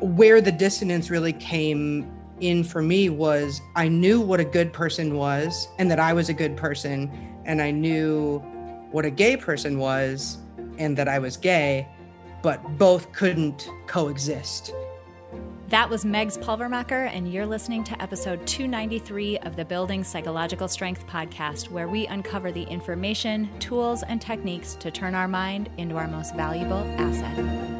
where the dissonance really came in for me was I knew what a good person was and that I was a good person. And I knew what a gay person was and that I was gay, but both couldn't coexist. That was Megs Pulvermacher, and you're listening to episode 293 of the Building Psychological Strength podcast, where we uncover the information, tools, and techniques to turn our mind into our most valuable asset.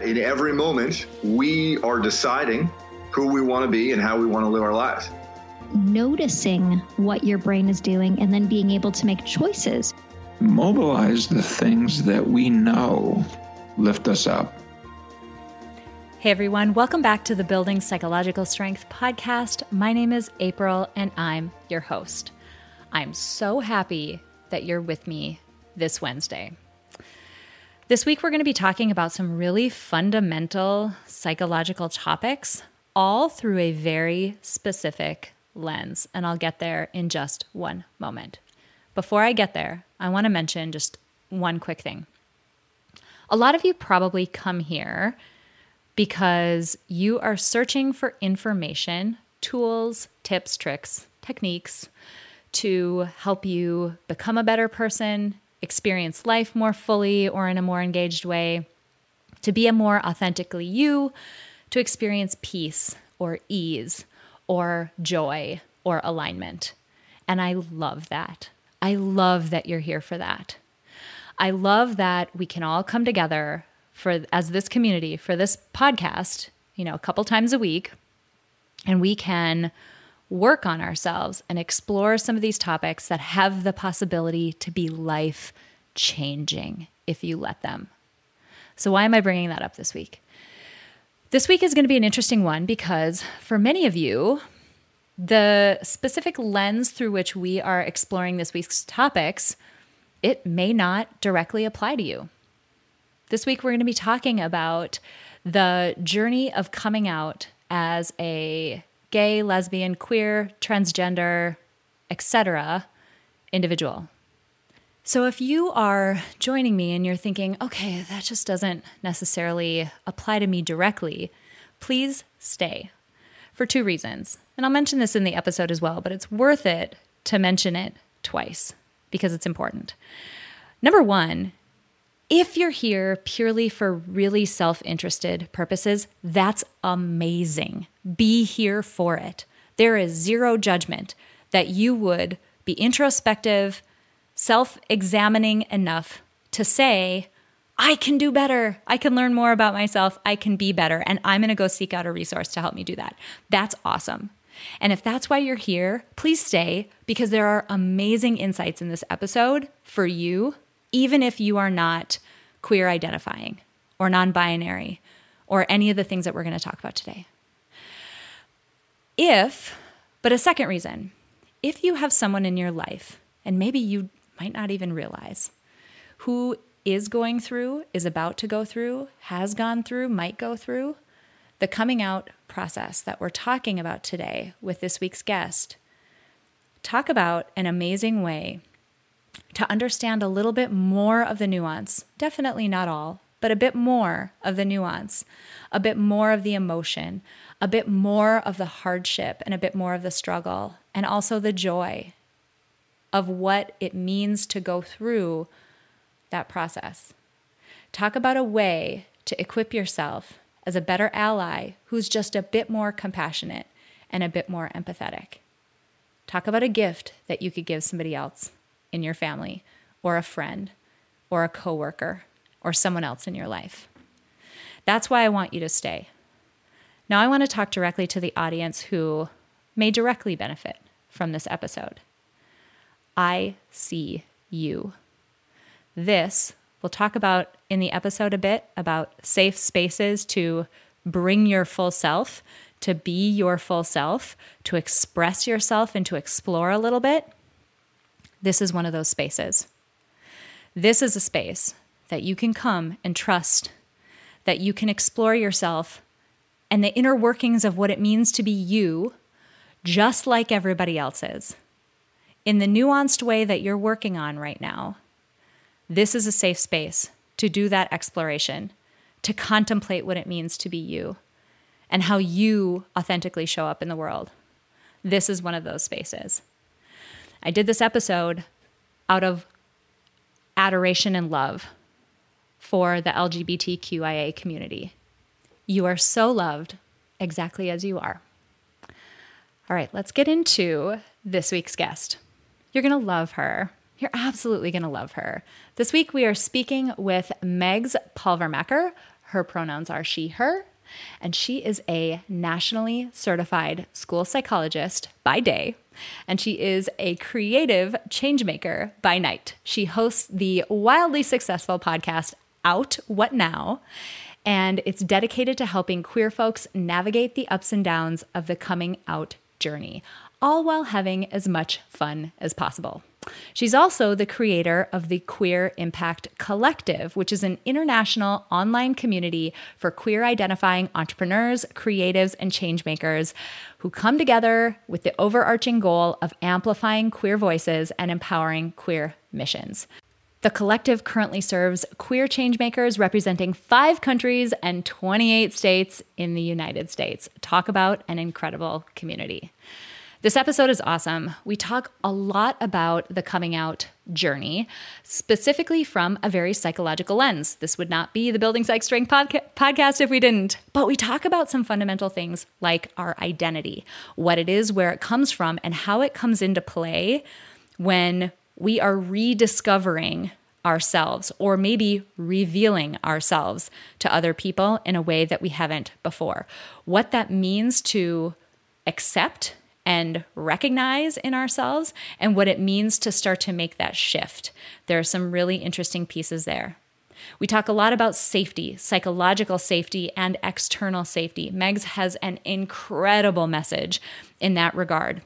In every moment, we are deciding who we want to be and how we want to live our lives. Noticing what your brain is doing and then being able to make choices. Mobilize the things that we know lift us up. Hey everyone, welcome back to the Building Psychological Strength podcast. My name is April and I'm your host. I'm so happy that you're with me this Wednesday. This week, we're going to be talking about some really fundamental psychological topics, all through a very specific lens. And I'll get there in just one moment. Before I get there, I want to mention just one quick thing. A lot of you probably come here because you are searching for information, tools, tips, tricks, techniques to help you become a better person, experience life more fully or in a more engaged way, to be a more authentically you, to experience peace or ease or joy or alignment. And I love that. I love that you're here for that. I love that we can all come together for as this community for this podcast, you know, a couple times a week and we can work on ourselves and explore some of these topics that have the possibility to be life changing if you let them. So, why am I bringing that up this week? This week is going to be an interesting one because for many of you, the specific lens through which we are exploring this week's topics it may not directly apply to you. This week, we're going to be talking about the journey of coming out as a gay, lesbian, queer, transgender, etc. individual. So, if you are joining me and you're thinking, okay, that just doesn't necessarily apply to me directly, please stay for two reasons. And I'll mention this in the episode as well, but it's worth it to mention it twice because it's important. Number one, if you're here purely for really self interested purposes, that's amazing. Be here for it. There is zero judgment that you would be introspective, self examining enough to say, I can do better. I can learn more about myself. I can be better. And I'm going to go seek out a resource to help me do that. That's awesome. And if that's why you're here, please stay because there are amazing insights in this episode for you, even if you are not queer identifying or non binary or any of the things that we're going to talk about today. If, but a second reason, if you have someone in your life, and maybe you might not even realize, who is going through, is about to go through, has gone through, might go through the coming out process that we're talking about today with this week's guest, talk about an amazing way to understand a little bit more of the nuance. Definitely not all, but a bit more of the nuance, a bit more of the emotion, a bit more of the hardship, and a bit more of the struggle, and also the joy of what it means to go through that process. Talk about a way to equip yourself as a better ally who's just a bit more compassionate and a bit more empathetic. Talk about a gift that you could give somebody else in your family or a friend or a coworker or someone else in your life. That's why I want you to stay. Now I want to talk directly to the audience who may directly benefit from this episode. I see you. This, we'll talk about in the episode a bit about safe spaces to bring your full self, to be your full self, to express yourself and to explore a little bit, this is one of those spaces. This is a space that you can come and trust, that you can explore yourself and the inner workings of what it means to be you, just like everybody else's, in the nuanced way that you're working on right now. This is a safe space to do that exploration, to contemplate what it means to be you and how you authentically show up in the world. This is one of those spaces. I did this episode out of adoration and love for the LGBTQIA community. You are so loved exactly as you are. All right, let's get into this week's guest. You're going to love her. You're absolutely going to love her. This week we are speaking with Megs Pulvermacher. Her pronouns are she, her, and she is a nationally certified school psychologist by day and she is a creative changemaker by night. She hosts the wildly successful podcast Out What Now, and it's dedicated to helping queer folks navigate the ups and downs of the coming out journey, all while having as much fun as possible. She's also the creator of the Queer Impact Collective, which is an international online community for queer identifying entrepreneurs, creatives, and changemakers who come together with the overarching goal of amplifying queer voices and empowering queer missions. The collective currently serves queer changemakers representing five countries and 28 states in the United States. Talk about an incredible community. This episode is awesome. We talk a lot about the coming out journey, specifically from a very psychological lens. This would not be the Building Psych Strength podca- podcast if we didn't. But we talk about some fundamental things like our identity, what it is, where it comes from, and how it comes into play when we are rediscovering ourselves or maybe revealing ourselves to other people in a way that we haven't before. What that means to accept and recognize in ourselves and what it means to start to make that shift. There are some really interesting pieces there. We talk a lot about safety, psychological safety, and external safety. Megs has an incredible message in that regard.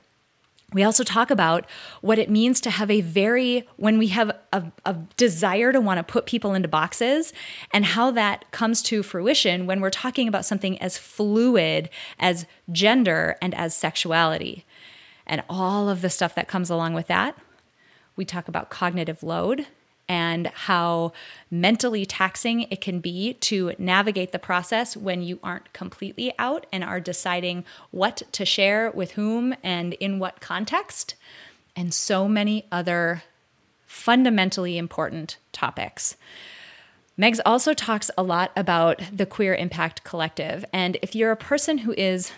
We also talk about what it means to have a very, when we have a, a, desire to want to put people into boxes, and how that comes to fruition when we're talking about something as fluid as gender and as sexuality, and all of the stuff that comes along with that. We talk about cognitive load and how mentally taxing it can be to navigate the process when you aren't completely out and are deciding what to share with whom and in what context, and so many other fundamentally important topics. Megs also talks a lot about the Queer Impact Collective. And if you're a person who is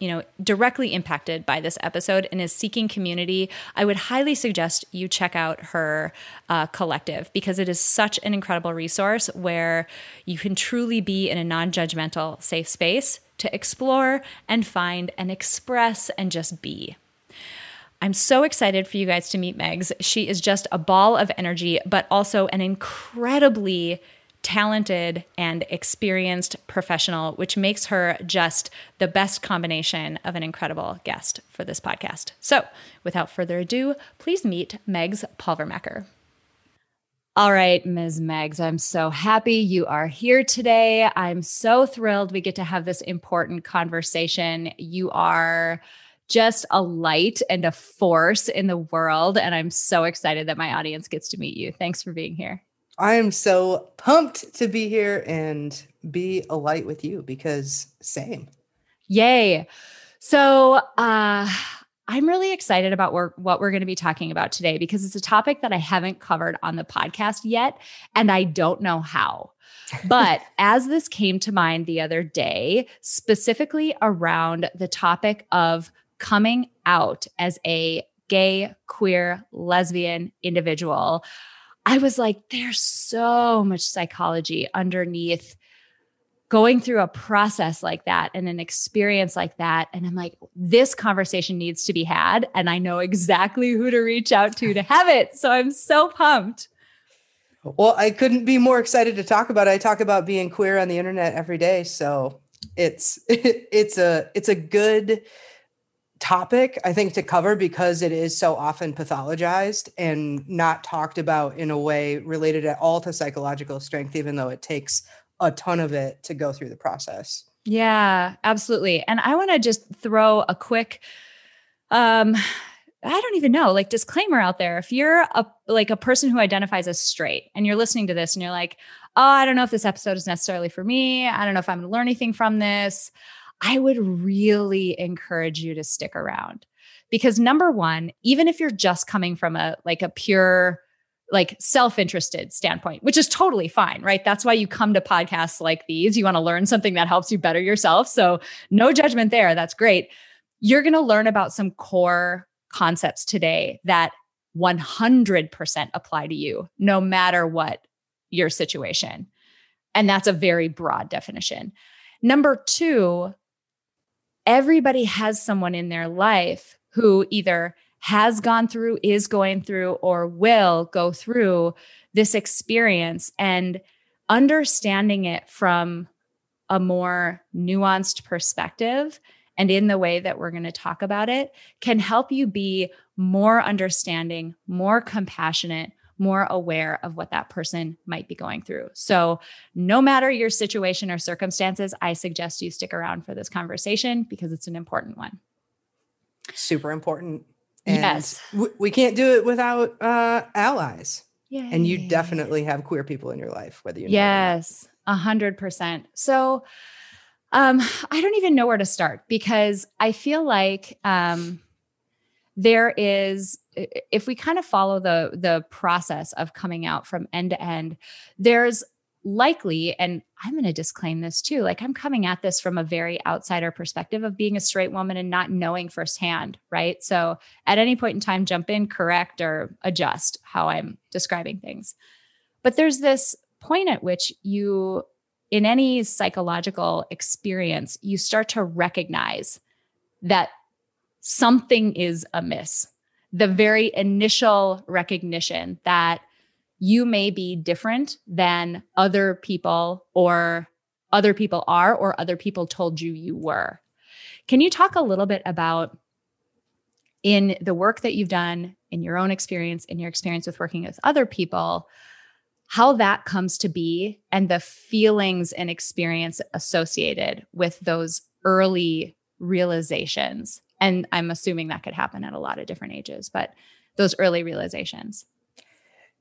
you know, directly impacted by this episode and is seeking community, I would highly suggest you check out her uh, collective because it is such an incredible resource where you can truly be in a non judgmental, safe space to explore and find and express and just be. I'm so excited for you guys to meet Megs. She is just a ball of energy, but also an incredibly talented and experienced professional, which makes her just the best combination of an incredible guest for this podcast. So, without further ado, please meet Megs Pulvermacher. All right, Ms. Megs, I'm so happy you are here today. I'm so thrilled we get to have this important conversation. You are just a light and a force in the world. And I'm so excited that my audience gets to meet you. Thanks for being here. I am so pumped to be here and be a light with you because same. Yay. So, uh, I'm really excited about what we're going to be talking about today because it's a topic that I haven't covered on the podcast yet, and I don't know how. But as this came to mind the other day, specifically around the topic of coming out as a gay, queer, lesbian individual, I was like, there's so much psychology underneath going through a process like that and an experience like that. And I'm like, this conversation needs to be had. And I know exactly who to reach out to to have it. So I'm so pumped. Well, I couldn't be more excited to talk about it. I talk about being queer on the internet every day, so it's it's a it's a good topic I think to cover because it is so often pathologized and not talked about in a way related at all to psychological strength even though it takes a ton of it to go through the process. Yeah, absolutely. And I want to just throw a quick um I don't even know, like disclaimer out there. If you're a like a person who identifies as straight and you're listening to this and you're like, "Oh, I don't know if this episode is necessarily for me. I don't know if I'm going to learn anything from this." I would really encourage you to stick around. Because number 1, even if you're just coming from a like a pure like self-interested standpoint, which is totally fine, right? That's why you come to podcasts like these. You want to learn something that helps you better yourself. So, no judgment there. That's great. You're going to learn about some core concepts today that 100% apply to you, no matter what your situation. And that's a very broad definition. Number two, everybody has someone in their life who either has gone through, is going through, or will go through this experience. And understanding it from a more nuanced perspective and in the way that we're going to talk about it can help you be more understanding, more compassionate, more aware of what that person might be going through. So, no matter your situation or circumstances, I suggest you stick around for this conversation because it's an important one. Super important. And yes. w- we can't do it without uh, allies. Yeah. And you definitely have queer people in your life, whether you know Yes, a hundred percent. So um, I don't even know where to start because I feel like um there is if we kind of follow the the process of coming out from end to end, there's likely and i'm going to disclaim this too like i'm coming at this from a very outsider perspective of being a straight woman and not knowing firsthand right? So at any point in time jump in correct or adjust how i'm describing things. But there's this point at which you in any psychological experience you start to recognize that something is amiss the very initial recognition that you may be different than other people or other people are or other people told you you were. Can you talk a little bit about in the work that you've done, in your own experience, in your experience with working with other people, how that comes to be and the feelings and experience associated with those early realizations? And I'm assuming that could happen at a lot of different ages, but those early realizations.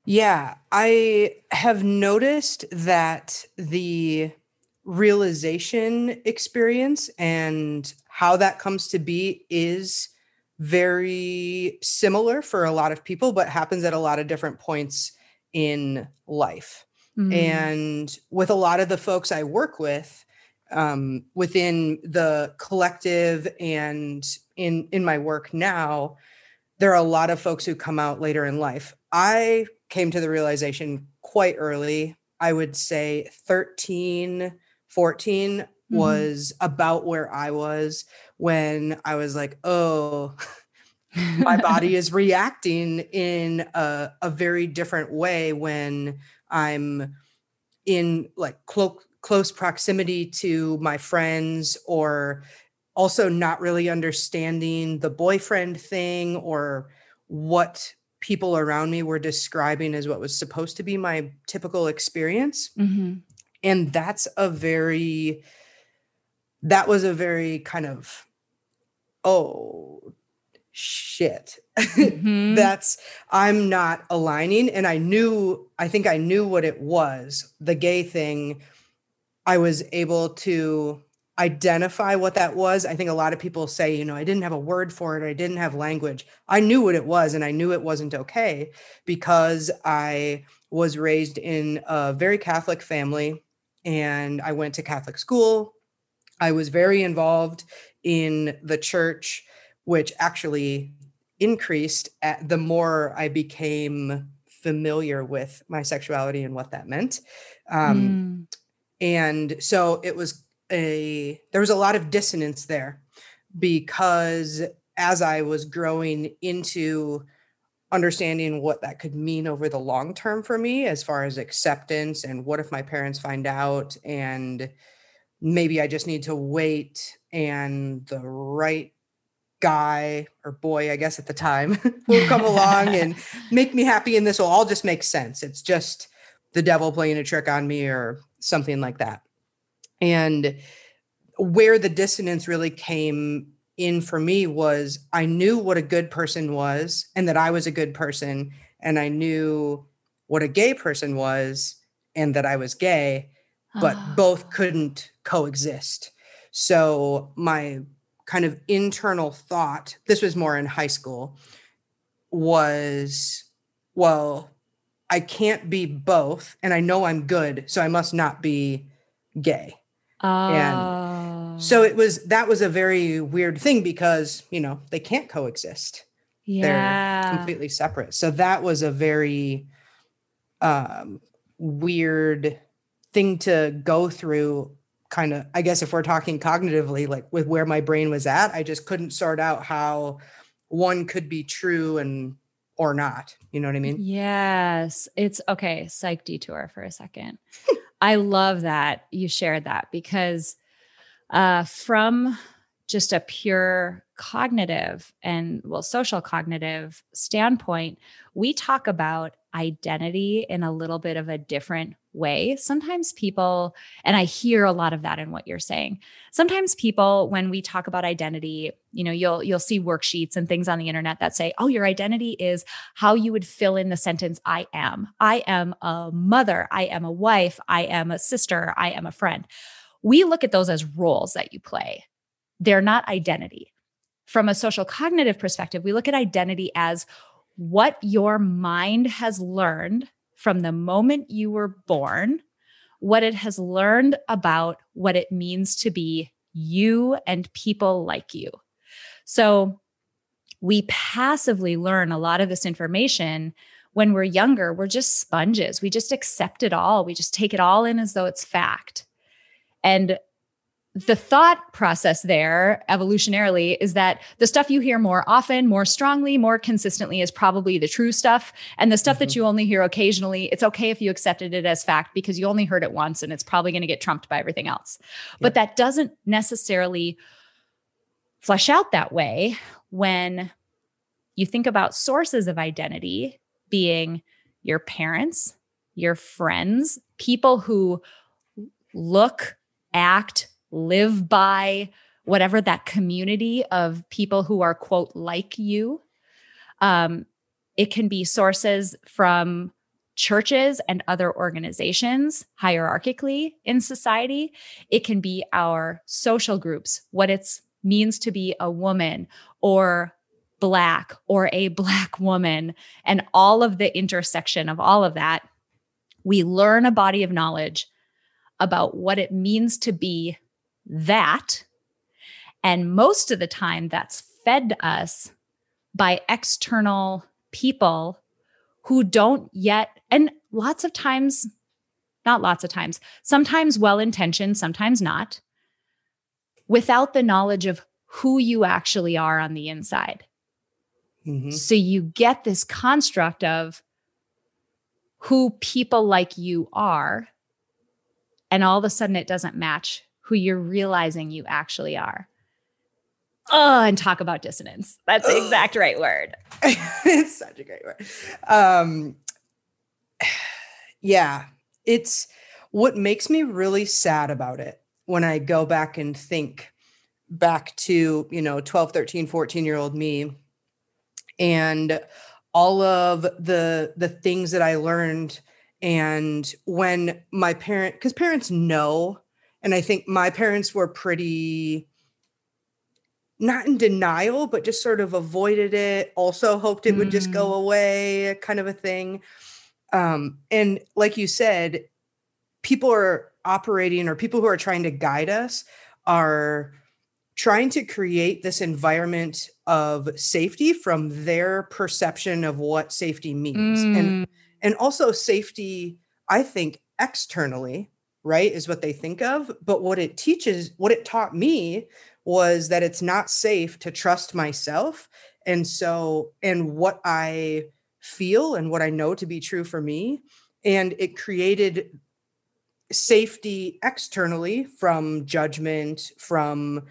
Yeah, I have noticed that the realization experience and how that comes to be is very similar for a lot of people, but happens at a lot of different points in life. Mm. And with a lot of the folks I work with, um, within the collective and in in my work now, there are a lot of folks who come out later in life. I came to the realization quite early. I would say 13, 14 mm-hmm. was about where I was when I was like, oh, my body is reacting in a, a, very different way when I'm in like clo- close proximity to my friends or also not really understanding the boyfriend thing or what people around me were describing as what was supposed to be my typical experience. Mm-hmm. And that's a very, that was a very kind of, oh, shit. Mm-hmm. that's, I'm not aligning. And I knew, I think I knew what it was. The gay thing, I was able to identify what that was. I think a lot of people say, you know, I didn't have a word for it, I didn't have language. I knew what it was and I knew it wasn't okay because I was raised in a very Catholic family and I went to Catholic school. I was very involved in the church, which actually increased at the more I became familiar with my sexuality and what that meant. Um, mm. And so it was a there was a lot of dissonance there because as I was growing into understanding what that could mean over the long term for me as far as acceptance and what if my parents find out and maybe I just need to wait and the right guy or boy, I guess at the time, will come along and make me happy and this will all just make sense. It's just the devil playing a trick on me or something like that. And where the dissonance really came in for me was I knew what a good person was and that I was a good person. And I knew what a gay person was and that I was gay, but Ah. both couldn't coexist. So my kind of internal thought, this was more in high school, was well, I can't be both. And I know I'm good. So I must not be gay. Oh. So it was that was a very weird thing because, you know, they can't coexist. yeah. They're completely separate. So that was a very um weird thing to go through kind of I guess if we're talking cognitively like with where my brain was at, I just couldn't sort out how one could be true and or not. You know what I mean? Yes. It's okay. Psych detour for a second. I love that you shared that because uh, from just a pure cognitive and well, social cognitive standpoint, we talk about identity in a little bit of a different way. Sometimes people, and I hear a lot of that in what you're saying. Sometimes people, when we talk about identity, you know, you'll you'll see worksheets and things on the internet that say, "Oh, your identity is how you would fill in the sentence I am. I am a mother, I am a wife, I am a sister, I am a friend." We look at those as roles that you play. They're not identity. From a social cognitive perspective, we look at identity as what your mind has learned from the moment you were born, what it has learned about what it means to be you and people like you. So we passively learn a lot of this information when we're younger. We're just sponges. We just accept it all. We just take it all in as though it's fact. And the thought process there evolutionarily is that the stuff you hear more often, more strongly, more consistently is probably the true stuff. And the stuff that mm-hmm. you only hear occasionally, it's okay if you accepted it as fact because you only heard it once and it's probably going to get trumped by everything else. But that doesn't necessarily flesh out that way when you think about sources of identity being your parents, your friends, people who look, act, live by whatever that community of people who are, quote, like you. Um, it can be sources from churches and other organizations hierarchically in society. It can be our social groups, what it means to be a woman or black or a black woman, and all of the intersection of all of that. We learn a body of knowledge about what it means to be that. And most of the time, that's fed us by external people who don't yet, and lots of times, not lots of times, sometimes well intentioned, sometimes not, without the knowledge of who you actually are on the inside. Mhm. So you get this construct of who people like you are. And all of a sudden, it doesn't match who you're realizing you actually are. Oh, and talk about dissonance. That's the exact right word. it's such a great word. Um, yeah, it's what makes me really sad about it when I go back and think back to, you know, 12, 13, 14 year old me and all of the the things that I learned and when my parent cuz parents know and I think my parents were pretty not in denial, but just sort of avoided it. Also hoped it would just go away, kind of a thing. Um, and like you said, people are operating, or people who are trying to guide us are trying to create this environment of safety from their perception of what safety means. And and also safety, I think, externally, right, is what they think of. But what it teaches, what it taught me was that it's not safe to trust myself. And so, and what I feel and what I know to be true for me. And it created safety externally from judgment, from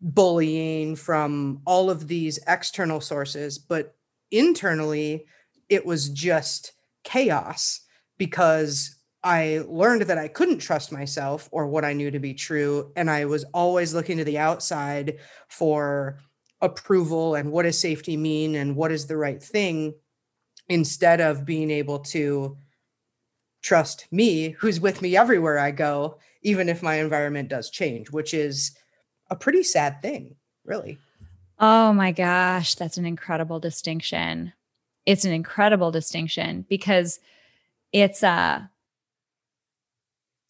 bullying, from all of these external sources. But internally, it was just chaos because I learned that I couldn't trust myself or what I knew to be true. And I was always looking to the outside for approval and what does safety mean and what is the right thing instead of being able to trust me, who's with me everywhere I go, even if my environment does change, which is a pretty sad thing, really. Oh my gosh, that's an incredible distinction. It's an incredible distinction because it's a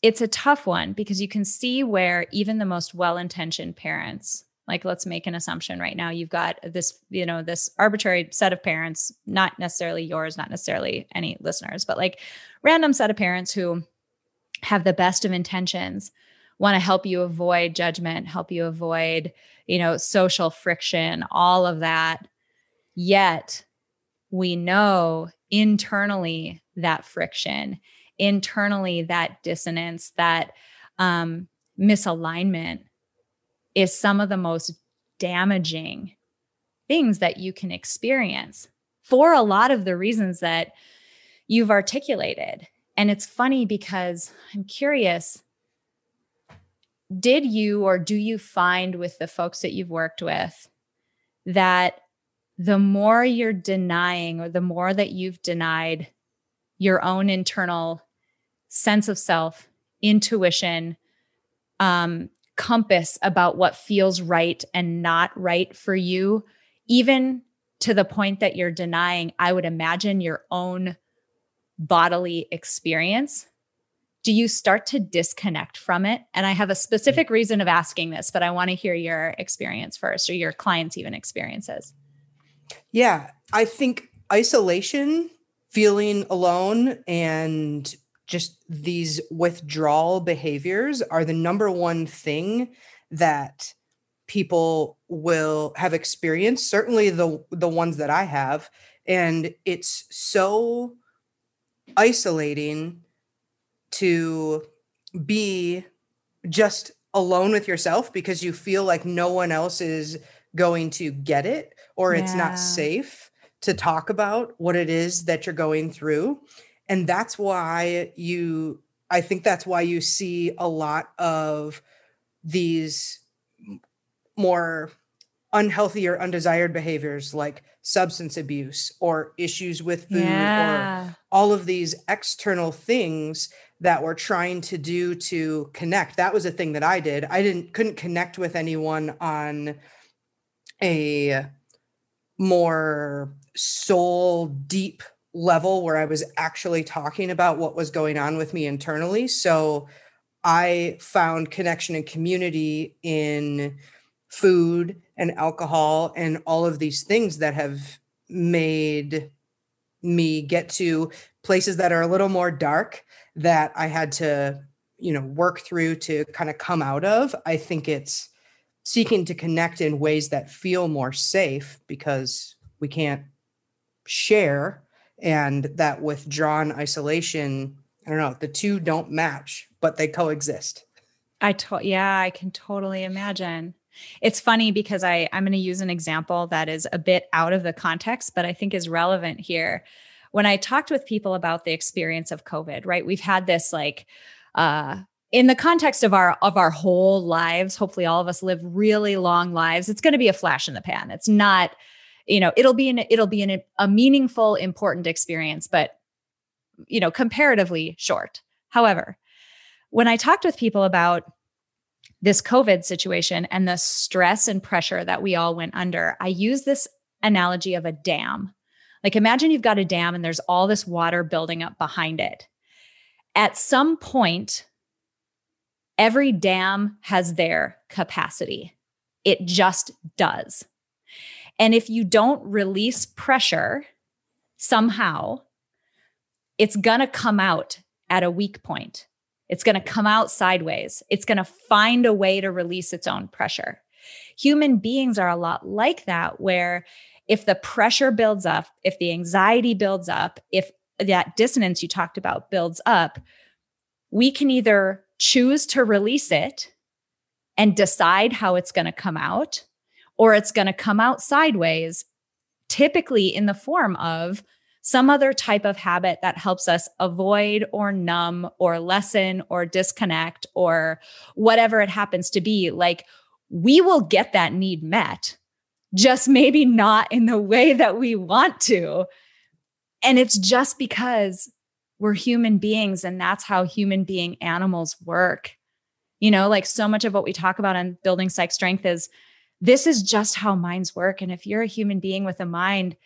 it's a tough one because you can see where even the most well-intentioned parents like let's make an assumption right now you've got this you know this arbitrary set of parents not necessarily yours not necessarily any listeners but like random set of parents who have the best of intentions want to help you avoid judgment help you avoid you know social friction all of that. Yet we know internally that friction internally that dissonance that um, misalignment is some of the most damaging things that you can experience for a lot of the reasons that you've articulated. And it's funny because I'm curious did you or do you find with the folks that you've worked with that the more you're denying or the more that you've denied your own internal sense of self, intuition, um, compass about what feels right and not right for you, even to the point that you're denying, I would imagine, your own bodily experience. Do you start to disconnect from it? And I have a specific reason of asking this, but I want to hear your experience first or your clients' even experiences. Yeah, I think isolation, feeling alone, and just these withdrawal behaviors are the number one thing that people will have experienced certainly the the ones that i have and it's so isolating to be just alone with yourself because you feel like no one else is going to get it or yeah. it's not safe to talk about what it is that you're going through and that's why you i think that's why you see a lot of these more unhealthy or undesired behaviors like substance abuse or issues with food yeah. or all of these external things that we're trying to do to connect that was a thing that i did i didn't couldn't connect with anyone on a more soul deep level where I was actually talking about what was going on with me internally. So I found connection and community in food and alcohol and all of these things that have made me get to places that are a little more dark that I had to, you know, work through to kind of come out of. I think it's seeking to connect in ways that feel more safe because we can't share and that withdrawn isolation i don't know the two don't match but they coexist. I to- yeah i can totally imagine. It's funny because i i'm going to use an example that is a bit out of the context but i think is relevant here. When i talked with people about the experience of covid right we've had this like uh in the context of our of our whole lives hopefully all of us live really long lives it's going to be a flash in the pan. It's not you know it'll be an it'll be an, a meaningful important experience but you know comparatively short. However when i talked with people about this covid situation and the stress and pressure that we all went under i use this analogy of a dam. Like imagine you've got a dam and there's all this water building up behind it. At some point every dam has their capacity. It just does and if you don't release pressure somehow, it's going to come out at a weak point. It's going to come out sideways. It's going to find a way to release its own pressure. Human beings are a lot like that, where if the pressure builds up, if the anxiety builds up, if that dissonance you talked about builds up, we can either choose to release it and decide how it's going to come out, or it's going to come out sideways, typically in the form of some other type of habit that helps us avoid or numb or lessen or disconnect or whatever it happens to be. Like we will get that need met, just maybe not in the way that we want to. And it's just because we're human beings and that's how human being animals work. You know, like so much of what we talk about on building psych strength is this is just how minds work. And if you're a human being with a mind,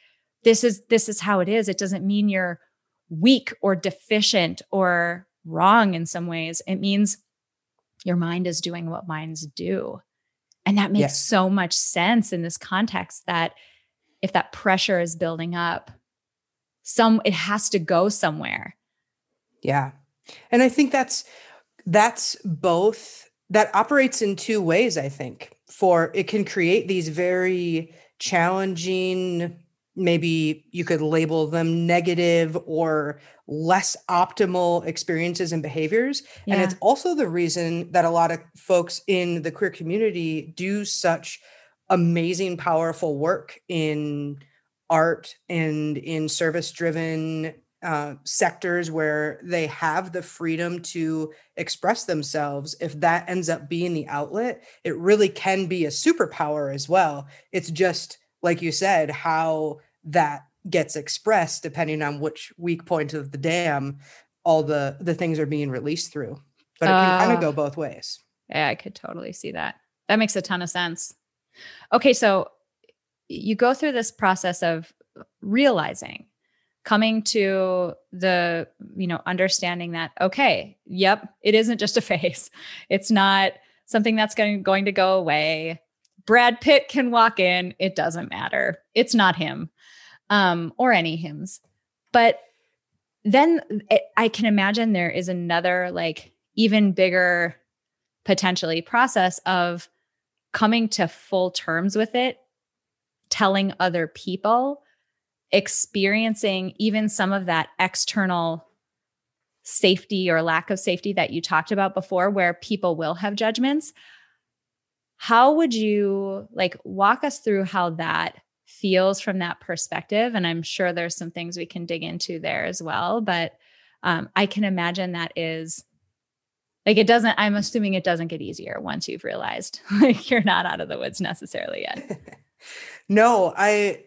this is this is how it is. It doesn't mean you're weak or deficient or wrong in some ways. It means your mind is doing what minds do. And that makes yes. so much sense in this context that if that pressure is building up some it has to go somewhere. Yeah. And i think that's that's both that operates in two ways i think for it can create these very challenging maybe you could label them negative or less optimal experiences and behaviors. Yeah. And it's also the reason that a lot of folks in the queer community do such amazing, powerful work in art and in service driven uh, sectors where they have the freedom to express themselves, if that ends up being the outlet, it really can be a superpower as well. It's just like you said, how that gets expressed depending on which weak point of the dam all the the things are being released through. But it can uh, kind of go both ways. Yeah i could totally see that. That makes a ton of sense. Okay so you go through this process of realizing coming to the you know understanding that okay yep it isn't just a phase it's not something that's going, going to go away Brad Pitt can walk in, it doesn't matter. It's not him um, or any hymns. But then it, I can imagine there is another, like, even bigger potentially process of coming to full terms with it, telling other people, experiencing even some of that external safety or lack of safety that you talked about before, where people will have judgments how would you like walk us through how that feels from that perspective? And i'm sure there's some things we can dig into there as well but um, i can imagine that is like it doesn't i'm assuming it doesn't get easier once you've realized like you're not out of the woods necessarily yet. No i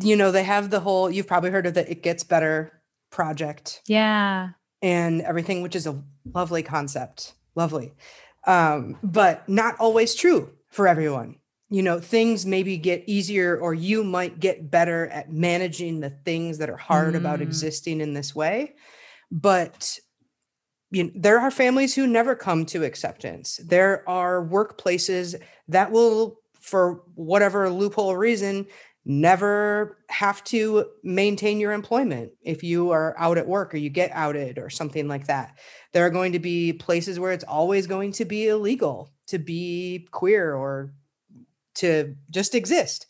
you know they have the whole you've probably heard of the it gets better project yeah and everything which is a lovely concept lovely um, but not always true for everyone. You know, things maybe get easier, or you might get better at managing the things that are hard mm. about existing in this way. But you know, there are families who never come to acceptance. There are workplaces that will, for whatever loophole reason, never have to maintain your employment if you are out at work or you get outed or something like that. There are going to be places where it's always going to be illegal to be queer or to just exist.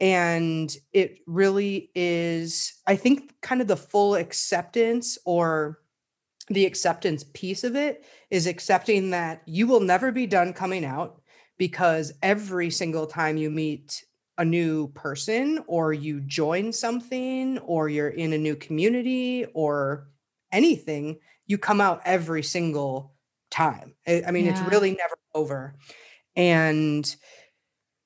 And it really is, I think, kind of the full acceptance or the acceptance piece of it is accepting that you will never be done coming out because every single time you meet a new person or you join something or you're in a new community or anything, you come out every single time. I, I mean, yeah. it's really never over. And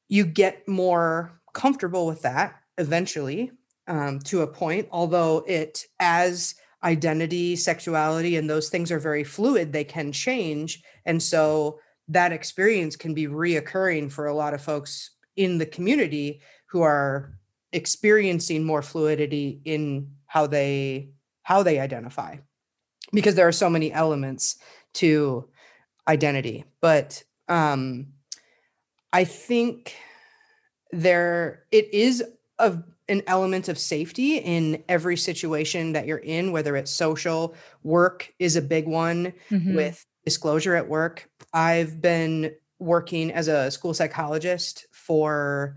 you get more comfortable with that eventually um, to a point, although it, as identity, sexuality, and those things are very fluid, they can change. And so that experience can be reoccurring for a lot of folks in the community who are experiencing more fluidity in how they how they identify. Because there are so many elements to identity. But um i think there it is a, an element of safety in every situation that you're in whether it's social work is a big one mm-hmm. with disclosure at work. I've been working as a school psychologist for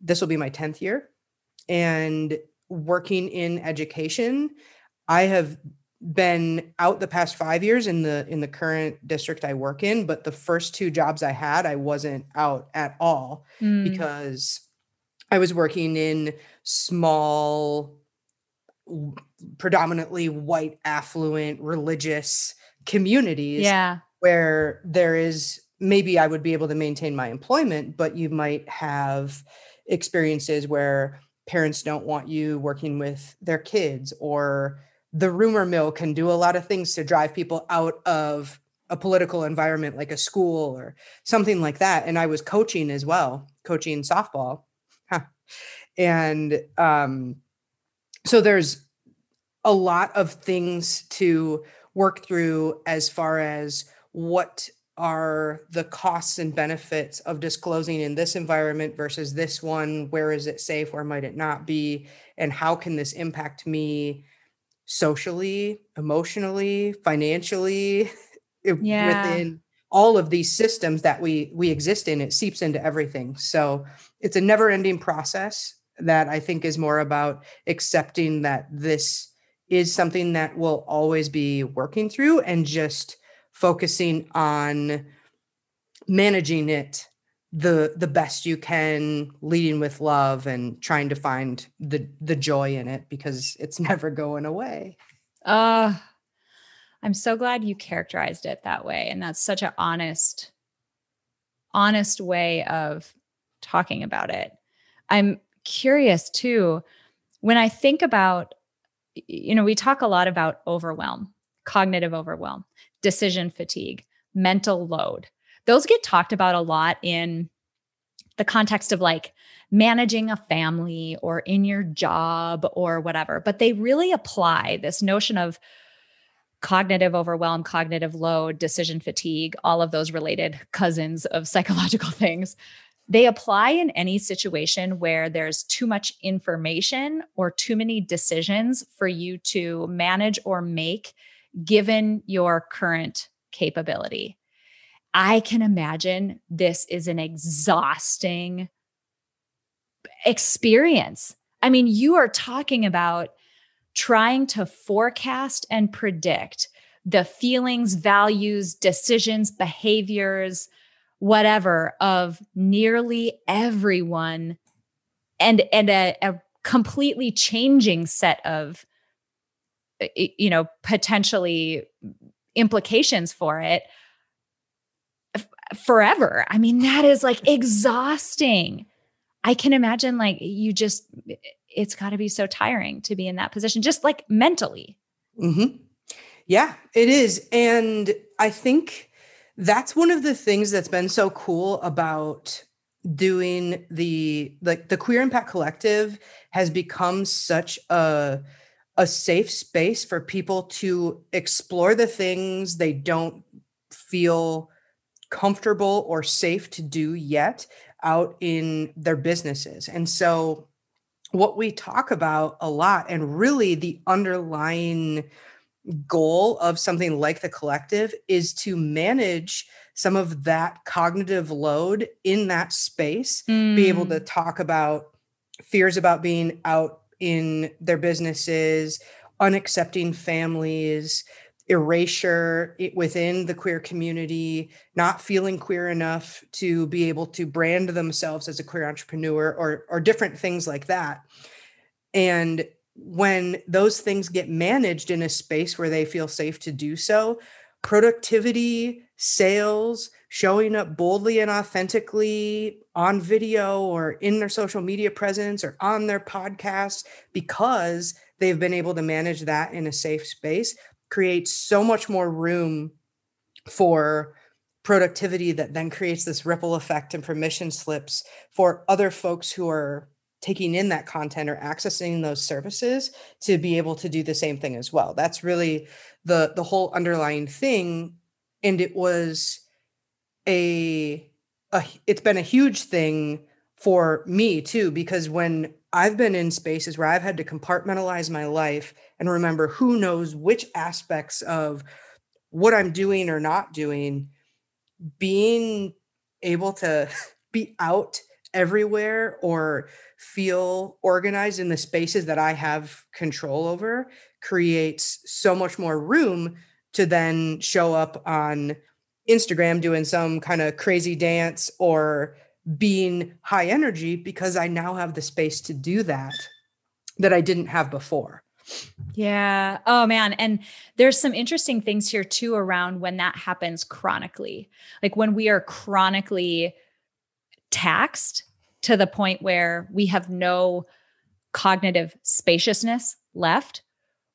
this will be my 10th year and working in education. I have been out the past 5 years in the in the current district I work in, but the first two jobs I had I wasn't out at all Mm. because I was working in small predominantly white affluent religious communities yeah. where there is maybe I would be able to maintain my employment, but you might have experiences where parents don't want you working with their kids, or the rumor mill can do a lot of things to drive people out of a political environment like a school or something like that. And I was coaching as well, coaching softball. And um, so there's a lot of things to work through as far as what are the costs and benefits of disclosing in this environment versus this one? Where is it safe? Where might it not be? And how can this impact me socially emotionally financially Yeah. within all of these systems that we we exist in? It seeps into everything. So it's a never ending process that i think is more about accepting that this is something that we'll always be working through and just focusing on managing it the the best you can leading with love and trying to find the the joy in it because it's never going away Uh I'm so glad you characterized it that way. And that's such an honest, honest way of talking about it. I'm curious too, when I think about, you know, we talk a lot about overwhelm, cognitive overwhelm, decision fatigue, mental load. Those get talked about a lot in the context of like managing a family or in your job or whatever, but they really apply this notion of cognitive overwhelm, cognitive load, decision fatigue, all of those related cousins of psychological things. They apply in any situation where there's too much information or too many decisions for you to manage or make given your current capability. I can imagine this is an exhausting experience. I mean, you are talking about trying to forecast and predict the feelings, values, decisions, behaviors, whatever of nearly everyone and and a, a completely changing set of you know potentially implications for it forever. I mean that is like exhausting. I can imagine like you just it's got to be so tiring to be in that position just like mentally. Hmm Yeah, it is. And I think that's one of the things that's been so cool about doing the like the queer impact collective has become such a a safe space for people to explore the things they don't feel comfortable or safe to do yet out in their businesses. And so what we talk about a lot and really the underlying goal of something like the collective is to manage some of that cognitive load in that space be able to mm. talk about fears about being out in their businesses unaccepting families erasure within the queer community not feeling queer enough to be able to brand themselves as a queer entrepreneur or or different things like that. And when those things get managed in a space where they feel safe to do so, productivity, sales, showing up boldly and authentically on video or in their social media presence or on their podcast because they've been able to manage that in a safe space creates so much more room for productivity that then creates this ripple effect and permission slips for other folks who are taking in that content or accessing those services to be able to do the same thing as well. That's really the the whole underlying thing. And it was a, a it's been a huge thing for me too because when i've been in spaces where i've had to compartmentalize my life and remember who knows which aspects of what i'm doing or not doing being able to be out everywhere or feel organized in the spaces that I have control over creates so much more room to then show up on Instagram doing some kind of crazy dance or being high energy because I now have the space to do that that I didn't have before. Yeah. Oh man. And there's some interesting things here too around when that happens chronically. Like when we are chronically taxed to the point where we have no cognitive spaciousness left,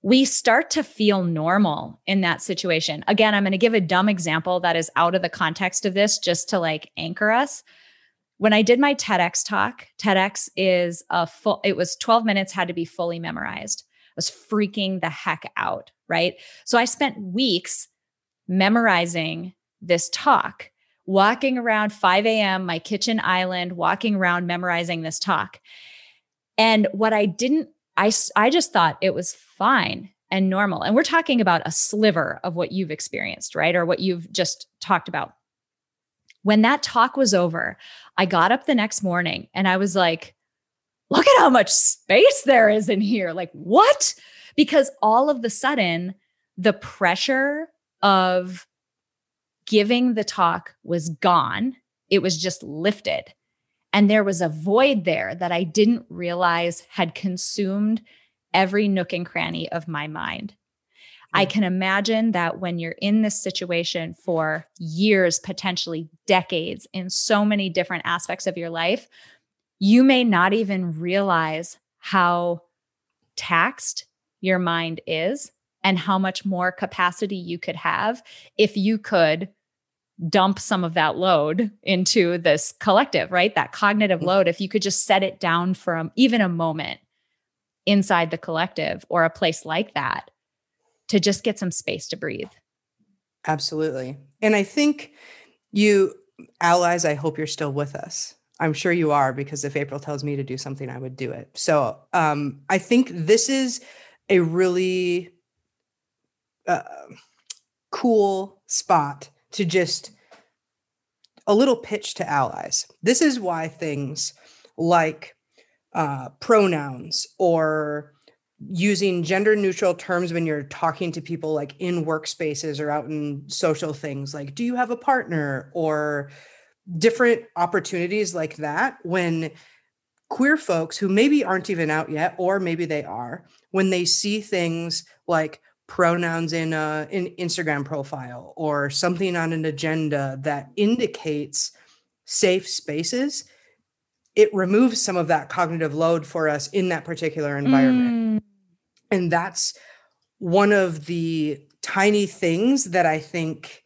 we start to feel normal in that situation. Again, I'm going to give a dumb example that is out of the context of this just to like anchor us. When I did my TEDx talk, TEDx is a full, it was 12 minutes, had to be fully memorized. I was freaking the heck out, right? So I spent weeks memorizing this talk, walking around 5 a.m., my kitchen island, walking around memorizing this talk. And what I didn't, I, I just thought it was fine and normal. And we're talking about a sliver of what you've experienced, right? Or what you've just talked about. When that talk was over, I got up the next morning and I was like, look at how much space there is in here. Like, what? Because all of the sudden, the pressure of giving the talk was gone. It was just lifted. And there was a void there that I didn't realize had consumed every nook and cranny of my mind. I can imagine that when you're in this situation for years, potentially decades, in so many different aspects of your life, you may not even realize how taxed your mind is and how much more capacity you could have if you could dump some of that load into this collective, right? That cognitive load, if you could just set it down for a, even a moment inside the collective or a place like that to just get some space to breathe. Absolutely. And I think you allies, I hope you're still with us. I'm sure you are because if April tells me to do something, I would do it. So um, I think this is a really uh, cool spot to just a little pitch to allies. This is why things like uh, pronouns or using gender neutral terms when you're talking to people like in workspaces or out in social things like do you have a partner or different opportunities like that when queer folks who maybe aren't even out yet or maybe they are when they see things like pronouns in a in Instagram profile or something on an agenda that indicates safe spaces it removes some of that cognitive load for us in that particular environment. Mm. And that's one of the tiny things that I think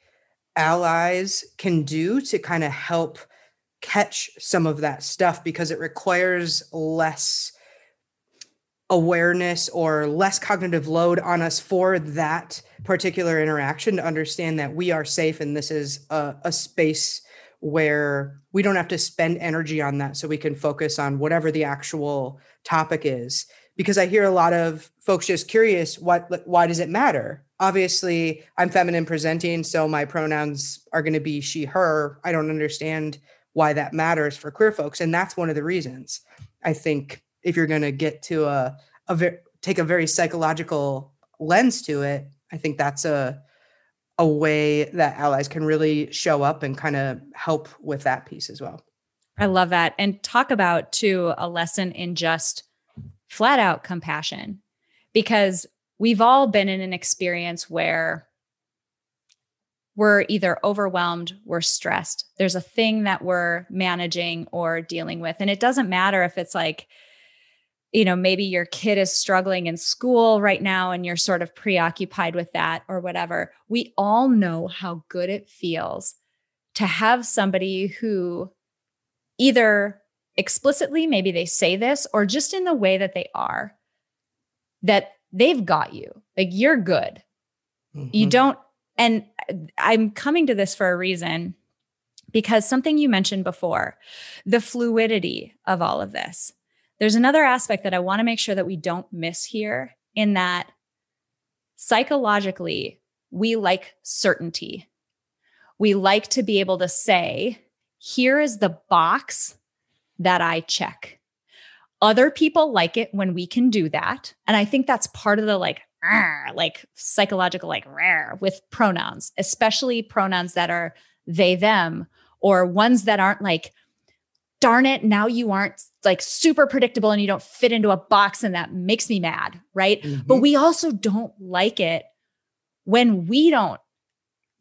allies can do to kind of help catch some of that stuff because it requires less awareness or less cognitive load on us for that particular interaction to understand that we are safe and this is a, a space where we don't have to spend energy on that so we can focus on whatever the actual topic is. Because i hear a lot of folks just curious what why does it matter? Obviously i'm feminine presenting so my pronouns are going to be she her. I don't understand why that matters for queer folks and that's one of the reasons i think if you're going to get to a, a ver- take a very psychological lens to it i think that's a a way that allies can really show up and kind of help with that piece as well. I love that. And talk about too a lesson in just flat out compassion because we've all been in an experience where we're either overwhelmed, we're stressed. There's a thing that we're managing or dealing with. And it doesn't matter if it's like, you know, maybe your kid is struggling in school right now and you're sort of preoccupied with that or whatever. We all know how good it feels to have somebody who either explicitly, maybe they say this, or just in the way that they are, that they've got you. Like you're good. Mm-hmm. You don't, and I'm coming to this for a reason because something you mentioned before the fluidity of all of this there's another aspect that I want to make sure that we don't miss here in that psychologically, we like certainty. We like to be able to say, here is the box that I check. Other people like it when we can do that. And I think that's part of the like, like psychological, like rare with pronouns, especially pronouns that are they, them, or ones that aren't like, darn it, now you aren't like super predictable and you don't fit into a box and that makes me mad. Right. Mm-hmm. But we also don't like it when we don't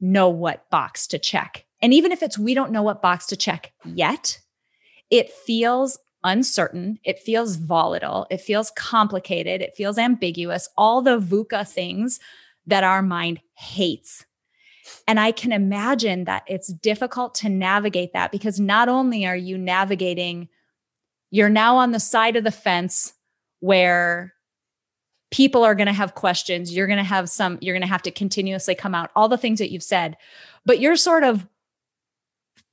know what box to check. And even if it's we don't know what box to check yet, it feels uncertain. It feels volatile. It feels complicated. It feels ambiguous. All the VUCA things that our mind hates. And I can imagine that it's difficult to navigate that because not only are you navigating, you're now on the side of the fence where people are going to have questions. You're going to have some, you're going to have to continuously come out, all the things that you've said, but you're sort of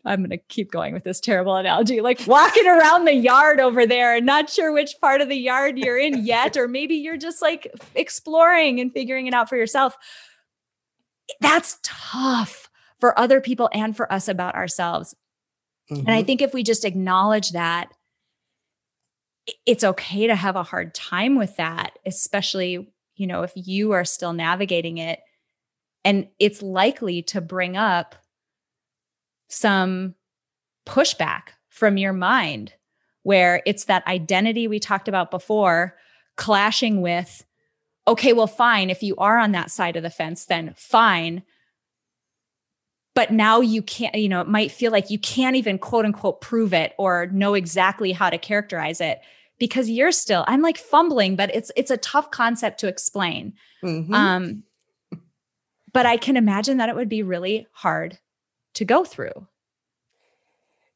I'm going to keep going with this terrible analogy, like walking around the yard over there and not sure which part of the yard you're in yet, or maybe you're just like exploring and figuring it out for yourself. That's tough for other people and for us about ourselves. Mm-hmm. And I mm-hmm. think if we just acknowledge that, it's okay to have a hard time with that, especially, you know, if you are still navigating it. And it's likely to bring up some pushback from your mind where it's that identity we talked about before clashing with okay well fine if you are on that side of the fence then fine but now you can't you know it might feel like you can't even quote unquote prove it or know exactly how to characterize it because you're still i'm like fumbling but it's it's a tough concept to explain mm-hmm. um but i can imagine that it would be really hard to go through.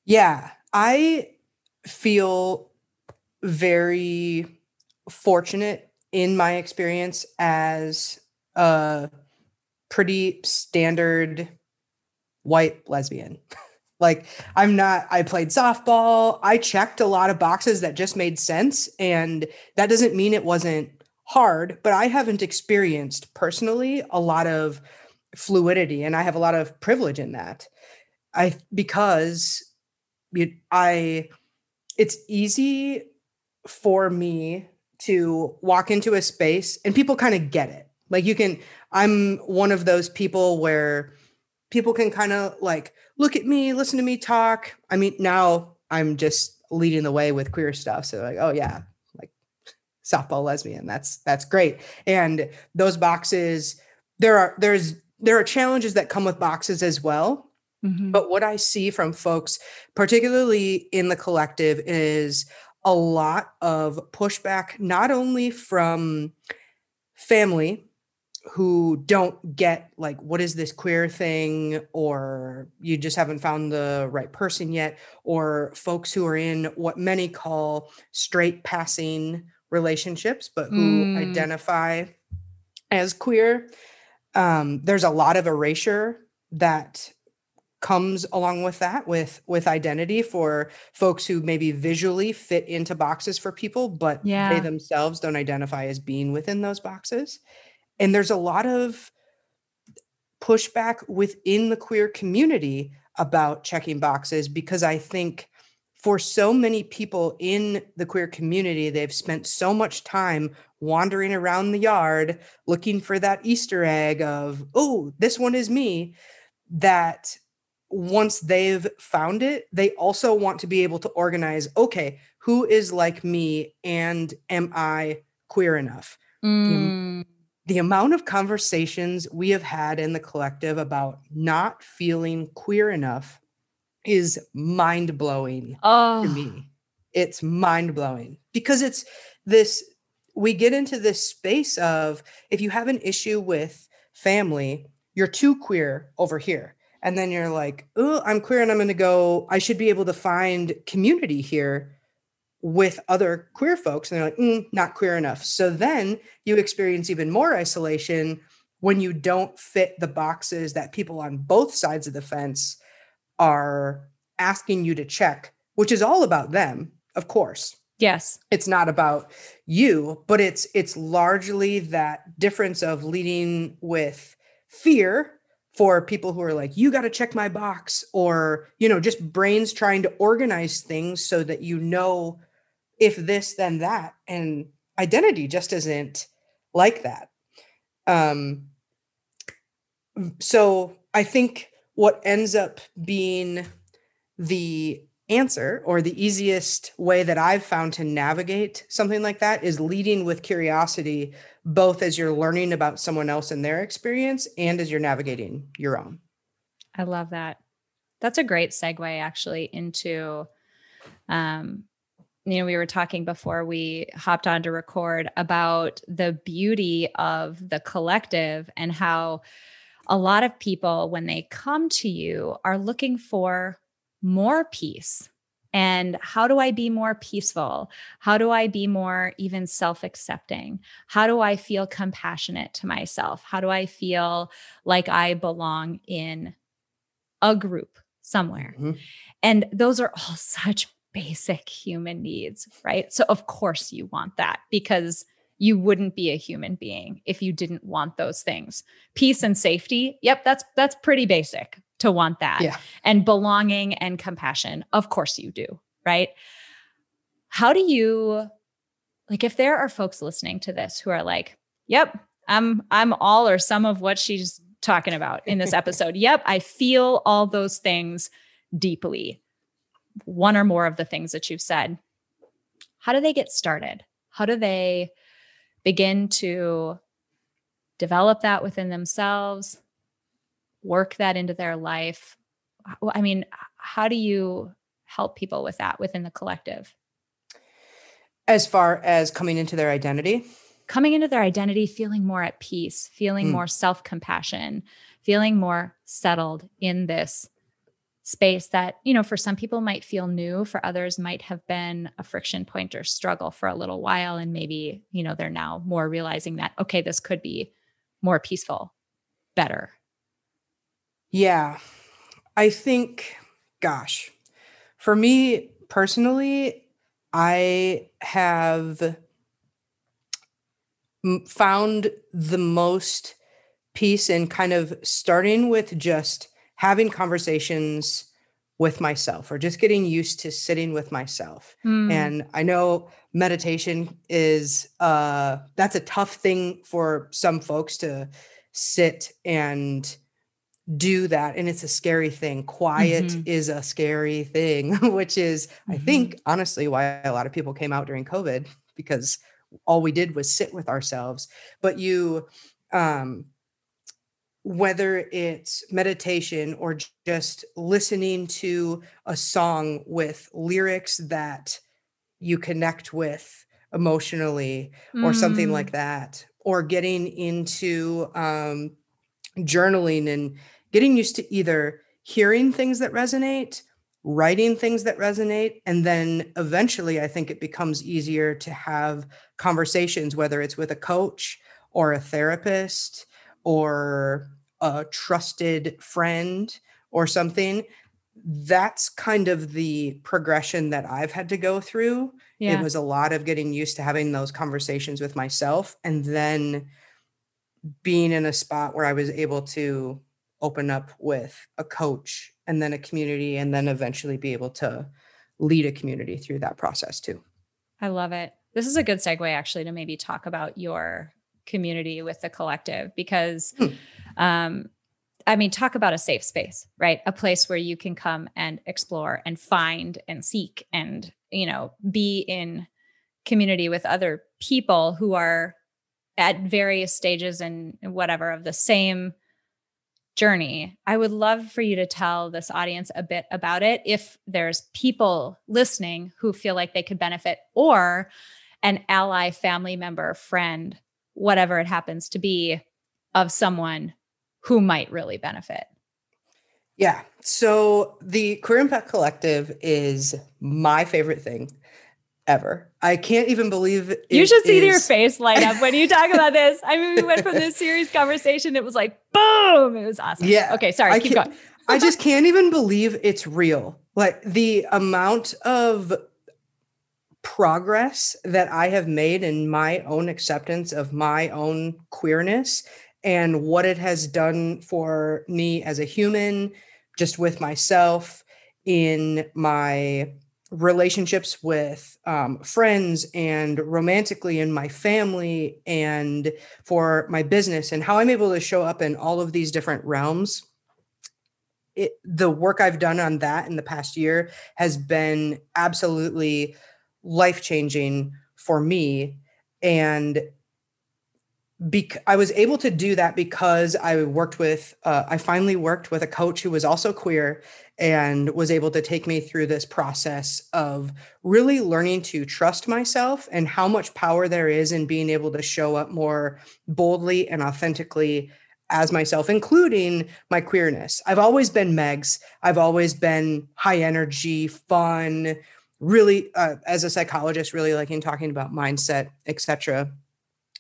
Yeah, I feel very fortunate in my experience as a pretty standard white lesbian. like I'm not I played softball, I checked a lot of boxes that just made sense and that doesn't mean it wasn't hard, but I haven't experienced personally a lot of fluidity and I have a lot of privilege in that. I because I it's easy for me to walk into a space and people kind of get it. Like you can I'm one of those people where people can kind of like look at me, listen to me talk. I mean, now I'm just leading the way with queer stuff. So like, oh yeah, like softball lesbian. That's that's great. And those boxes there are there's there are challenges that come with boxes as well. Mm-hmm. But what I see from folks, particularly in the collective, is a lot of pushback, not only from family who don't get like what is this queer thing? Or you just haven't found the right person yet? Or folks who are in what many call straight passing relationships but who mm. identify as queer. Um, there's a lot of erasure that comes along with that with with identity for folks who maybe visually fit into boxes for people but yeah. they themselves don't identify as being within those boxes and there's a lot of pushback within the queer community about checking boxes because i think for so many people in the queer community, they've spent so much time wandering around the yard looking for that Easter egg of, oh, this one is me, that once they've found it, they also want to be able to organize, okay, who is like me and am I queer enough? Mm. The, the amount of conversations we have had in the collective about not feeling queer enough is mind blowing oh. to me. It's mind blowing because it's this, we get into this space of if you have an issue with family, you're too queer over here. And then you're like, oh, I'm queer and I'm going to go, I should be able to find community here with other queer folks. And they're like, mm, not queer enough. So then you experience even more isolation when you don't fit the boxes that people on both sides of the fence are asking you to check, which is all about them, of course. Yes. It's not about you, but it's it's largely that difference of leading with fear for people who are like, you got to check my box, or, you know, just brains trying to organize things so that you know if this, then that. And identity just isn't like that. Um, so I think what ends up being the answer or the easiest way that I've found to navigate something like that is leading with curiosity, both as you're learning about someone else and their experience and as you're navigating your own. I love that. That's a great segue actually into um you know we were talking before we hopped on to record about the beauty of the collective and how a lot of people when they come to you are looking for more peace. And how do I be more peaceful? How do I be more even self accepting? How do I feel compassionate to myself? How do I feel like I belong in a group somewhere? Mm-hmm. And those are all such basic human needs, right? So, of course, you want that because you wouldn't be a human being if you didn't want those things. Peace and safety, yep, that's that's pretty basic to want that. Yeah. And belonging and compassion. Of course you do, right? How do you like if there are folks listening to this who are like, "Yep, I'm I'm all or some of what she's talking about in this episode. yep, I feel all those things deeply." One or more of the things that you've said. How do they get started? How do they begin to develop that within themselves? Work that into their life? I mean how do you help people with that within the collective? As far as coming into their identity? Coming into their identity feeling more at peace feeling mm. more self-compassion feeling more settled in this space that you know for some people might feel new for others might have been a friction point or struggle for a little while and maybe you know they're now more realizing that okay this could be more peaceful better yeah. I think, gosh, for me personally, I have found the most peace in kind of starting with just having conversations with myself or just getting used to sitting with myself. Mm. And I know meditation is uh that's a tough thing for some folks to sit and do that and it's a scary thing quiet mm-hmm. is a scary thing which is mm-hmm. i think honestly why a lot of people came out during covid because all we did was sit with ourselves but you um whether it's meditation or just listening to a song with lyrics that you connect with emotionally or mm. something like that or getting into um journaling and getting used to either hearing things that resonate, writing things that resonate, and then eventually I think it becomes easier to have conversations, whether it's with a coach or a therapist or a trusted friend or something. That's kind of the progression that I've had to go through. Yeah. It was a lot of getting used to having those conversations with myself and then being in a spot where I was able to open up with a coach and then a community and then eventually be able to lead a community through that process too. I love it. This is a good segue actually to maybe talk about your community with the collective because hmm. um I mean talk about a safe space, right? A place where you can come and explore and find and seek and you know be in community with other people who are at various stages and whatever of the same journey. I would love for you to tell this audience a bit about it if there's people listening who feel like they could benefit or an ally, family member, friend, whatever it happens to be of someone who might really benefit. Yeah. So the Queer Impact Collective is my favorite thing ever. I can't even believe you should see is... your face light up when you talk about this. I mean, we went from this serious conversation. It was like boom. It was awesome. Yeah. Okay. Sorry. I keep going. I just can't even believe it's real. Like the amount of progress that I have made in my own acceptance of my own queerness and what it has done for me as a human, just with myself, in my relationships with um, friends and romantically in my family and for my business and how I'm able to show up in all of these different realms. It, the work I've done on that in the past year has been absolutely life changing for me. And bec- I was able to do that because I worked with, uh, I finally worked with a coach who was also queer and was able to take me through this process of really learning to trust myself and how much power there is in being able to show up more boldly and authentically as myself, including my queerness. I've always been Megs. I've always been high energy, fun, really, uh, as a psychologist, really liking talking about mindset, etc.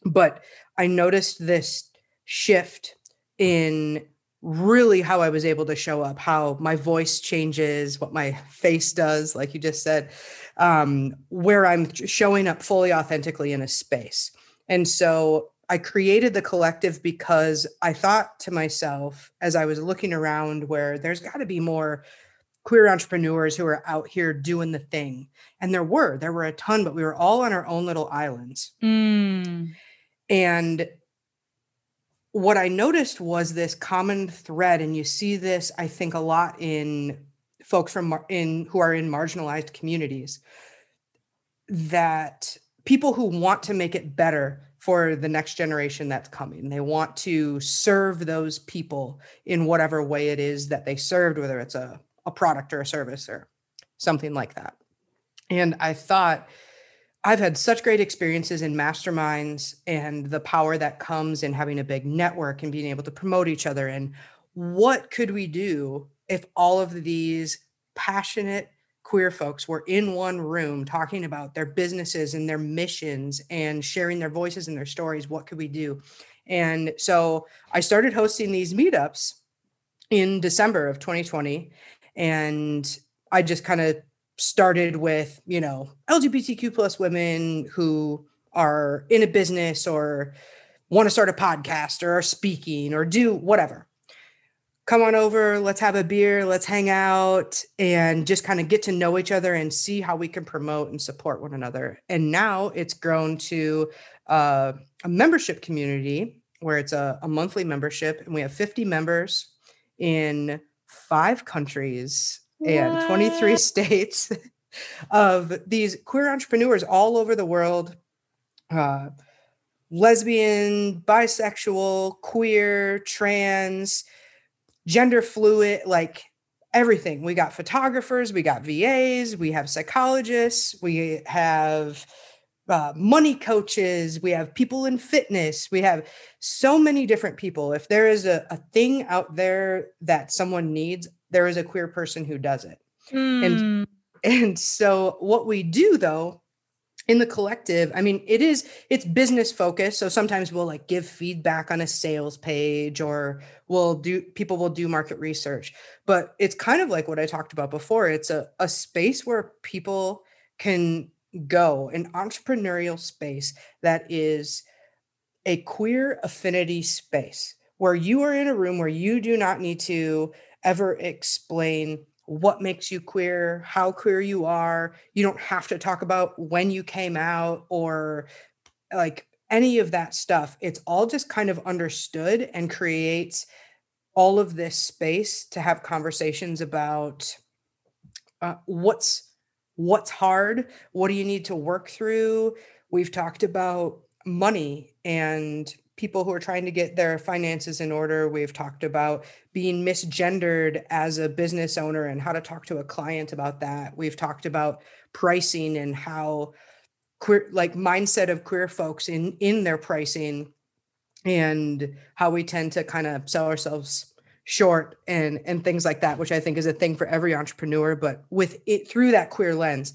But I noticed this shift in really how I was able to show up, how my voice changes, what my face does, like you just said, um, where I'm showing up fully authentically in a space. And so I created the collective because I thought to myself as I was looking around where there's got to be more queer entrepreneurs who are out here doing the thing. And there were, there were a ton, but we were all on our own little islands. Mm. And what I noticed was this common thread, and you see this, I think, a lot in folks from in who are in marginalized communities, that people who want to make it better for the next generation that's coming. They want to serve those people in whatever way it is that they served, whether it's a, a product or a service or something like that. And I thought I've had such great experiences in masterminds and the power that comes in having a big network and being able to promote each other. And what could we do if all of these passionate queer folks were in one room talking about their businesses and their missions and sharing their voices and their stories? What could we do? And so I started hosting these meetups in December of 2020. And I just kind of started with you know lgbtq plus women who are in a business or want to start a podcast or are speaking or do whatever. Come on over let's have a beer let's hang out and just kind of get to know each other and see how we can promote and support one another. And now it's grown to uh, a membership community where it's a, a monthly membership and we have 50 members in five countries and 23 states of these queer entrepreneurs all over the world uh, lesbian bisexual queer trans gender fluid like everything. We got photographers we got VAs we have psychologists we have uh, money coaches we have people in fitness we have so many different people. If there is a, a thing out there that someone needs there is a queer person who does it. Mm. And and so what we do though in the collective, I mean, it is it's business focused. So sometimes we'll like give feedback on a sales page or we'll do people will do market research. But it's kind of like what I talked about before. It's a, a space where people can go, an entrepreneurial space that is a queer affinity space where you are in a room where you do not need to ever explain what makes you queer, how queer you are. You don't have to talk about when you came out or like any of that stuff. It's all just kind of understood and creates all of this space to have conversations about uh, what's what's hard, what do you need to work through. We've talked about money and people who are trying to get their finances in order. We've talked about being misgendered as a business owner and how to talk to a client about that. We've talked about pricing and how queer like mindset of queer folks in in their pricing and how we tend to kind of sell ourselves short and and things like that which i think is a thing for every entrepreneur but with it through that queer lens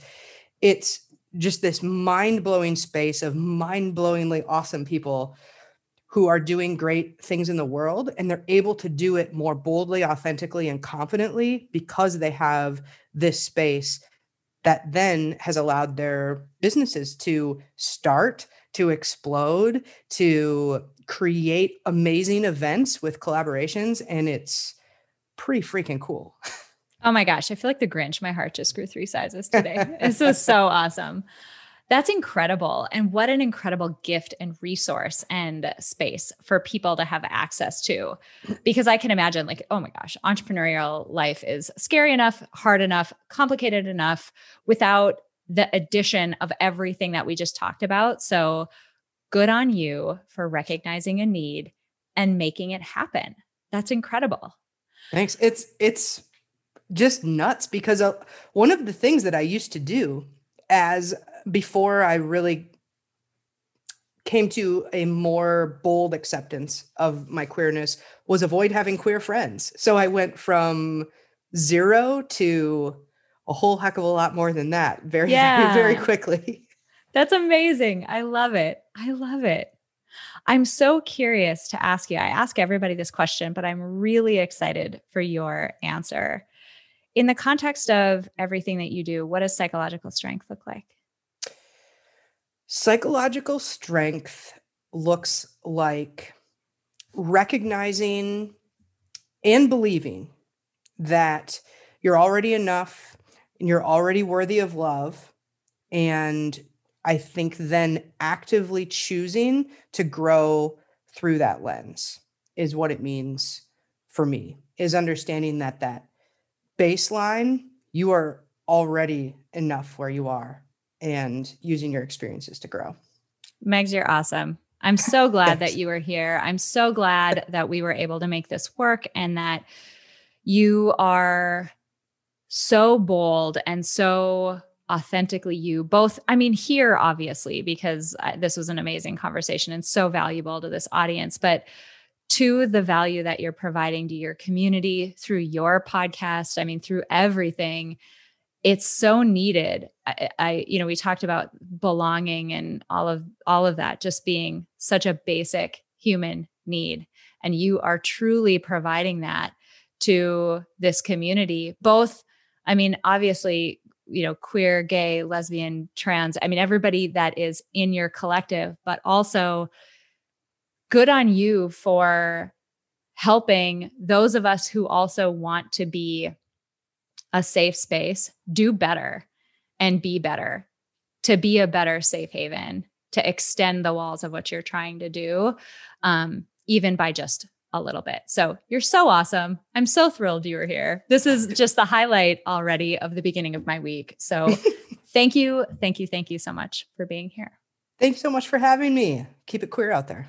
it's just this mind-blowing space of mind-blowingly awesome people who are doing great things in the world and they're able to do it more boldly, authentically, and confidently because they have this space that then has allowed their businesses to start, to explode, to create amazing events with collaborations and it's pretty freaking cool. Oh my gosh, I feel like the Grinch. My heart just grew three sizes today. this was so awesome. That's incredible. And what an incredible gift and resource and space for people to have access to. Because I can imagine, like, oh my gosh, entrepreneurial life is scary enough, hard enough, complicated enough without the addition of everything that we just talked about. So good on you for recognizing a need and making it happen. That's incredible. Thanks. It's it's just nuts because uh, one of the things that I used to do as before I really came to a more bold acceptance of my queerness was avoid having queer friends. So I went from zero to a whole heck of a lot more than that very yeah. very, very quickly. That's amazing. I love it. I love it. I'm so curious to ask you. I ask everybody this question, but I'm really excited for your answer. In the context of everything that you do, what does psychological strength look like? Psychological strength looks like recognizing and believing that you're already enough and you're already worthy of love and I think then actively choosing to grow through that lens is what it means for me is understanding that that baseline you are already enough where you are and using your experiences to grow. Megs, you're awesome. I'm so glad that you are here. I'm so glad that we were able to make this work and that you are so bold and so authentically you both i mean here obviously because this was an amazing conversation and so valuable to this audience but to the value that you're providing to your community through your podcast i mean through everything it's so needed. I, I you know we talked about belonging and all of all of that just being such a basic human need. And you are truly providing that to this community both i mean obviously you know queer gay lesbian trans i mean everybody that is in your collective but also good on you for helping those of us who also want to be a safe space do better and be better to be a better safe haven to extend the walls of what you're trying to do um, even by just a little bit. So you're so awesome. I'm so thrilled you were here. This is just the highlight already of the beginning of my week. So thank you, thank you, thank you so much for being here. Thanks so much for having me. Keep it queer out there.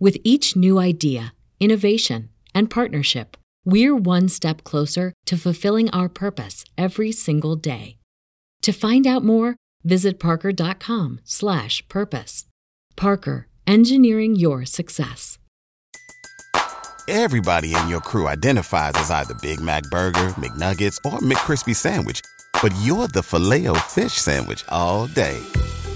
with each new idea, innovation, and partnership, we're one step closer to fulfilling our purpose every single day. To find out more, visit parker.com/purpose. Parker, engineering your success. Everybody in your crew identifies as either Big Mac burger, McNuggets, or McCrispy sandwich but you're the filet fish Sandwich all day.